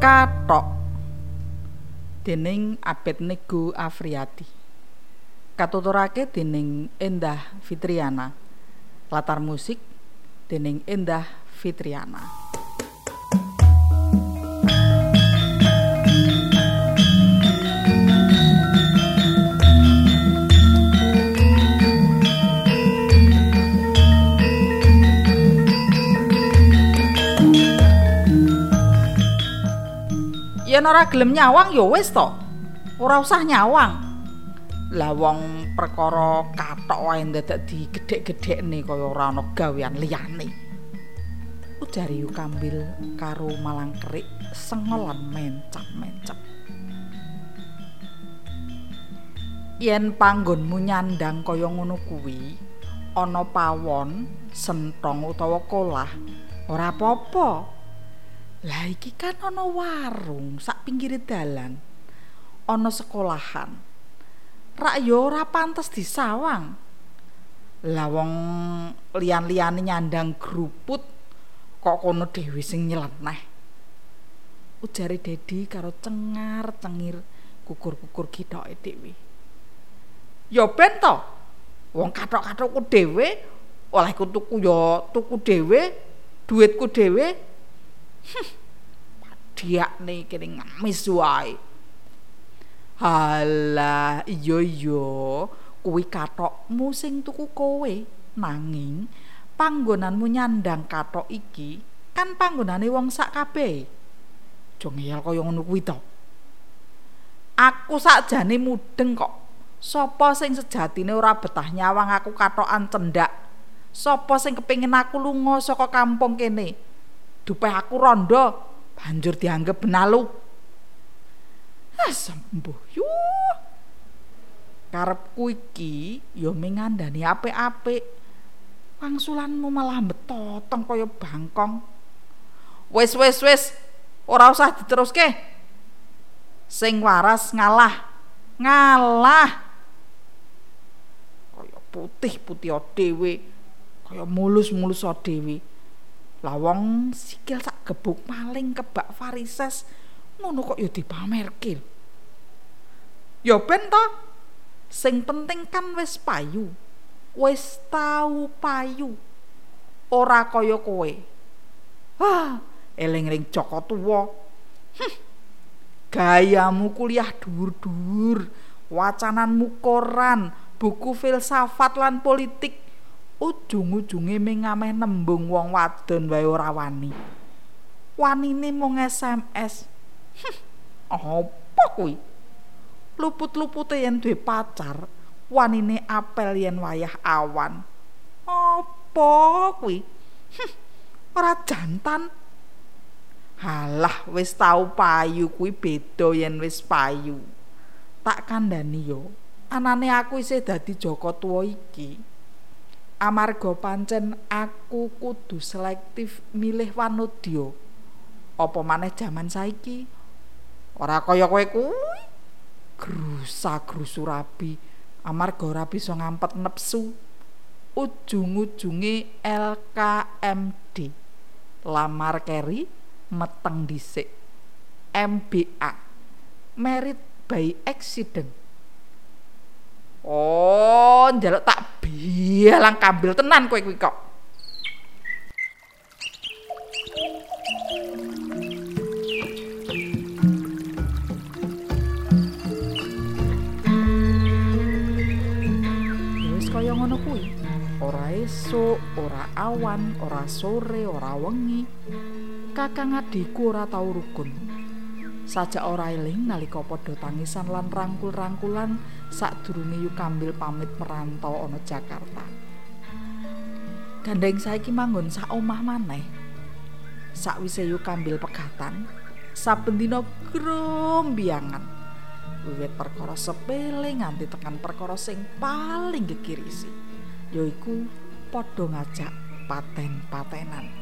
Katok dening Abednego Afriati katuturake dening Endah Fitriana. Latar musik dening Endah Fitriana yen ora gelem nyawang ya wis to. Ora usah nyawang. Lah wong perkara kathok wae dadak digedhek-gedhekne kaya ora ana gawean liyane. Ujari kambil karo malang kerik sengolan mencap-mencap. Yen panggonmu nyandang kaya ngono kuwi ana pawon sentong utawa kolah ora apa-apa Lah iki kan ana warung sak pinggire dalan. Ana sekolahan. Rak ya ora pantes disawang. Lah wong liyan-liyane nyandang gruput kok kono dhewe sing nyeleneh. Ujare Dedi karo cengar-cengir kukur-kukur kithoke dhewe. Ya ben to. Wong kathok-kathokku dhewe olehku tuku ya tuku dhewe, duitku dhewe. Diakne kene ngamis wae. Halah, iya iya, kuwi kathokmu sing tuku kowe. Nanging panggonanmu nyandang kathok iki kan panggonane wong sak kabeh. Aja ngeyel kaya ngono kuwi to. Aku sakjane mudeng kok. Sopo sing sejatine ora betah nyawang aku kathokan cendak? Sopo sing kepengin aku lunga saka kampung kene? Dupeh aku rondo banjur dianggep benalu. Ah sembuh yuh. Karepku iki ya mengandani apik-apik. Wangsulanmu malah betotong kaya bangkong. Wis wis wis, ora usah diteruske. Sing waras ngalah. Ngalah. Kaya putih-putih dhewe, kaya mulus-mulus dhewe. Lawang sikil sak gebuk maling kebak varises ngono kok ya dipamerke. Ya ben to. Sing penting kan wis payu. Wis tau payu. Ora kaya kowe. Wah, eling-eling Joko tuwa. Hm. Gayamu kuliah dhuwur-dhuwur, wacananmu koran, buku filsafat lan politik ujung-ujunge mengameh nembung wong wadon wae ora wani. Wanine mung SMS. Apa kuwi? Luput-lupute yen duwe pacar, wanine apel yen wayah awan. Apa kuwi? Ora jantan. Halah wis tau payu kuwi beda yen wis payu. Tak kandhani yo, anane aku isih dadi Joko tuwa iki. Amarga pancen aku kudu selektif milih wanodya apa maneh jaman saiki? Ora kaya kowe kuwi. Grusa grusu rabi. Amarga ora bisa ngampet nepsu. Ujung-ujunge LKMD lamar keri meteng dhisik. MBA merit by accident oh njaluk tak bialang kambil tenan kowe kuwi kok. Wis kaya ngono kuwi. Ora esuk, ora awan, ora sore, ora wengi. Kakang adikku ora tau rukun. Sajak ora eling nalika padha tangisan lan rangkul-rangkulan sadurunge yu kambil pamit merantau ana Jakarta. Gandeng saiki manggon sak omah maneh. Sakwise yu kambil pegatan, saben dina grombiangan. Wiwit perkara sepele nganti tekan perkara sing paling gekirisi, yaiku padha ngajak paten-patenan.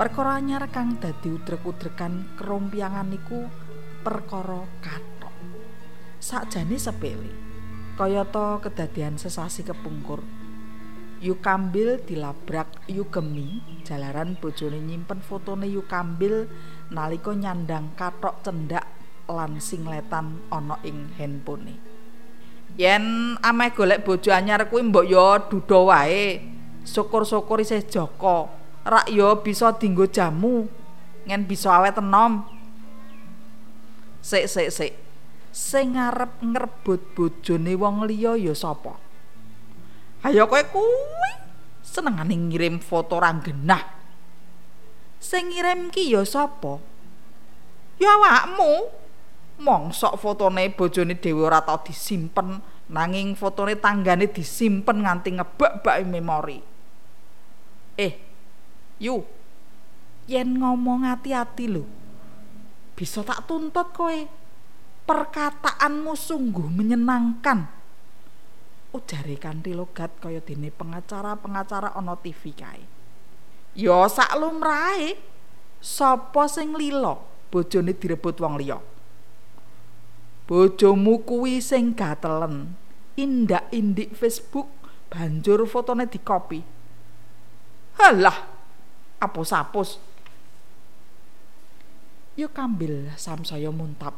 Perkara anyar kang dadi udrek-udrekan kerompiangan niku perkara kathok. Sakjane sepele. Kayata kedadian sesasi kepungkur. Yukambil dilabrak Yugemi jalaran bojone nyimpen fotone Yukambil nalika nyandang katok cendak lan singletan ana ing handphone. Yen ameh golek bojo anyar kuwi mbok yo dudo wae. Syukur-syukur isih Joko. Rak yo bisa dinggo jamu. Ngen bisa awet enom. Sik sik sik. Sing ngarep ngrebut bojone wong liya ya sapa? Ayo kowe kuwi senengane ngirim foto ranggenah. Sing ngirim ki ya sapa? Ya awakmu. Mongsok fotone bojone dhewe ora tau disimpen, nanging fotone tanggane disimpen nganti ngebak-bak memori. Eh, yu. Yen ngomong hati-hati lho. Bisa tak tuntut kowe. Perkataanmu sungguh menyenangkan. ujare kanthi logat kaya dene pengacara-pengacara ana TV kae. Ya sak lumrahe sapa sing lila bojone direbut wong liya. Bojomu kuwi sing gatelen. Indak-indik Facebook banjur fotone dikopi. Halah, apus-apus. Yuk kambil samsaya muntap.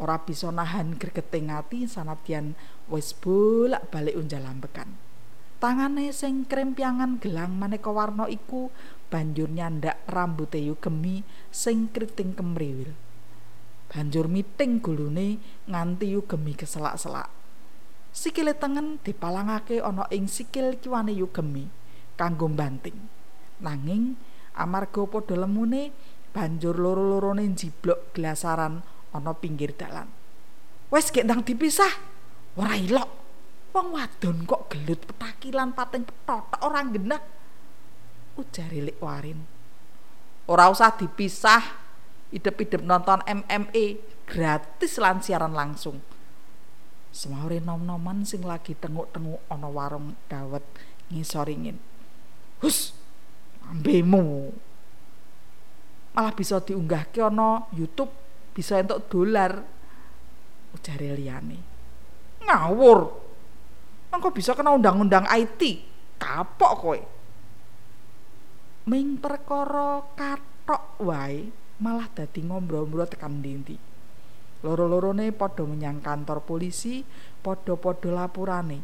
ora bisa nahan gregeting ati sanadyan wis bolak-balik unjal ambekan. Tangane sing krempiangan gelang maneka warna iku banjur nyandak rambute yu gemi sing kriting kemriwil. Banjur miting gulune nganti yu gemi keselak-selak. Sikile tengen dipalangake ana ing sikil kiwane yu gemi kanggo banting. Nanging amarga padha lemune banjur loro-lorone jiblok glasaran ana pinggir dalan. Wes gek ndang dipisah. Ora ilok. Wong wadon kok gelut petakilan pating petotok ora genah. Ujare Lik Warin. Ora usah dipisah. Idep-idep nonton MMA gratis lan siaran langsung. Semaure nom-noman sing lagi tenguk-tenguk ana warung dawet ngisoringin. Hus, ambemu. Malah bisa diunggahke ana YouTube bisa entuk dolar. Ujare liyane. Ngawur. Engko bisa kena undang-undang IT kapok kowe. Ming perkara katok wae malah dadi ngombro-ombro tekan ndi loro-lorone padha menyang kantor polisi padha-padha lapurane.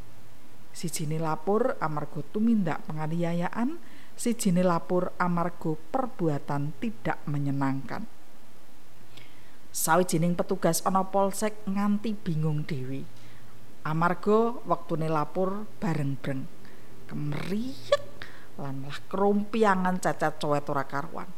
Sijine lapor amarga tumindak penganiayaan sijine lapor amarga perbuatan tidak menyenangkan. Sawijining petugas ana polsek nganti bingung dhewe. Amarga wektune lapor bareng-bareng kemriyek lan malah krumpiangan cacat cowet ora karuan.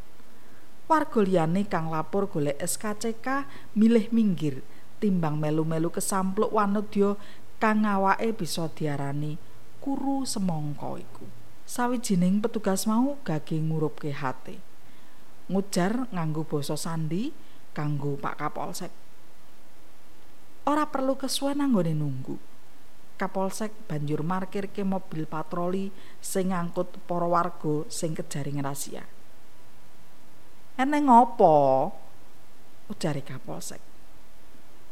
Warga liyane kang lapor golek SKCK milih minggir timbang melu-melu kesampluk wanudya kang awake bisa diarani kuru semongko iku sawijining petugas mau gage ngurupke hati ngujar nganggo basa sandi kanggo Pak Kapolsek. Ora perlu kesuwen anggone nunggu. Kapolsek banjur markir ke mobil patroli sing ngangkut para warga sing kejaring rahasia. Eneng ngopo? Ujare Kapolsek.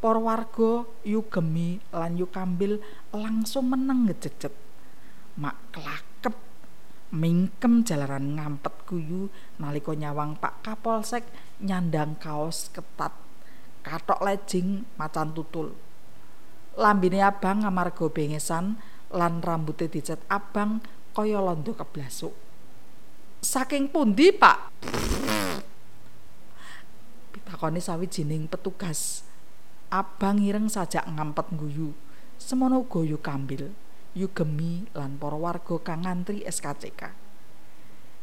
Para warga yu gemi lan yu kambil langsung meneng ngejecet. Mak kelakep mingkem jalaran ngampet guyu nalika nyawang Pak Kapolsek nyandang kaos ketat katok lejing macan tutul. Lambine abang amarga bengesan lan rambutnya dicet abang kaya londo keblasuk. Saking pundi pak? Pitakoni sawijining petugas. Abang ireng sajak ngampet guyu semono goyo kambil yu gemi lan para warga kang ngantri SKCK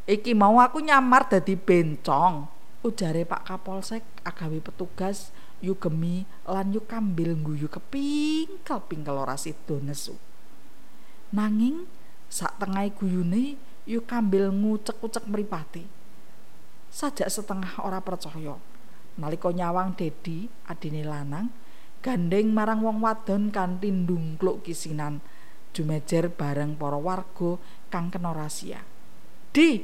iki mau aku nyamar dadi bencong. Ujare Pak Kapolsek agawe petugas yu gemi lan yu kambil guyu kepingkel pingkel ora sida nesu. Nanging sak tengah guyune yu kambil ngucek-ucek mripate sajak setengah ora percaya. Nalika nyawang Dedi adine lanang gandeng marang wong wadon kanthi ndungkluk kisinan jumejer bareng para warga kang kena rahasia. Di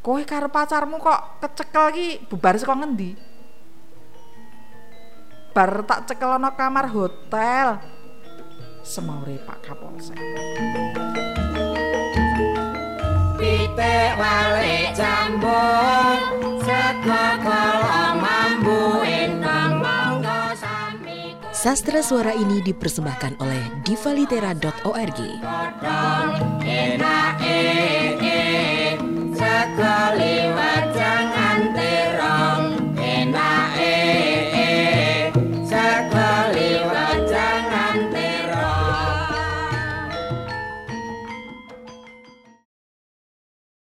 kowe karo pacarmu kok kecekel iki bubar saka ngendi? Bar tak cekel ana kamar hotel. Semaure Pak Kapolsek. Pitik walik jambon sego Sastra suara ini dipersembahkan oleh divalitera.org.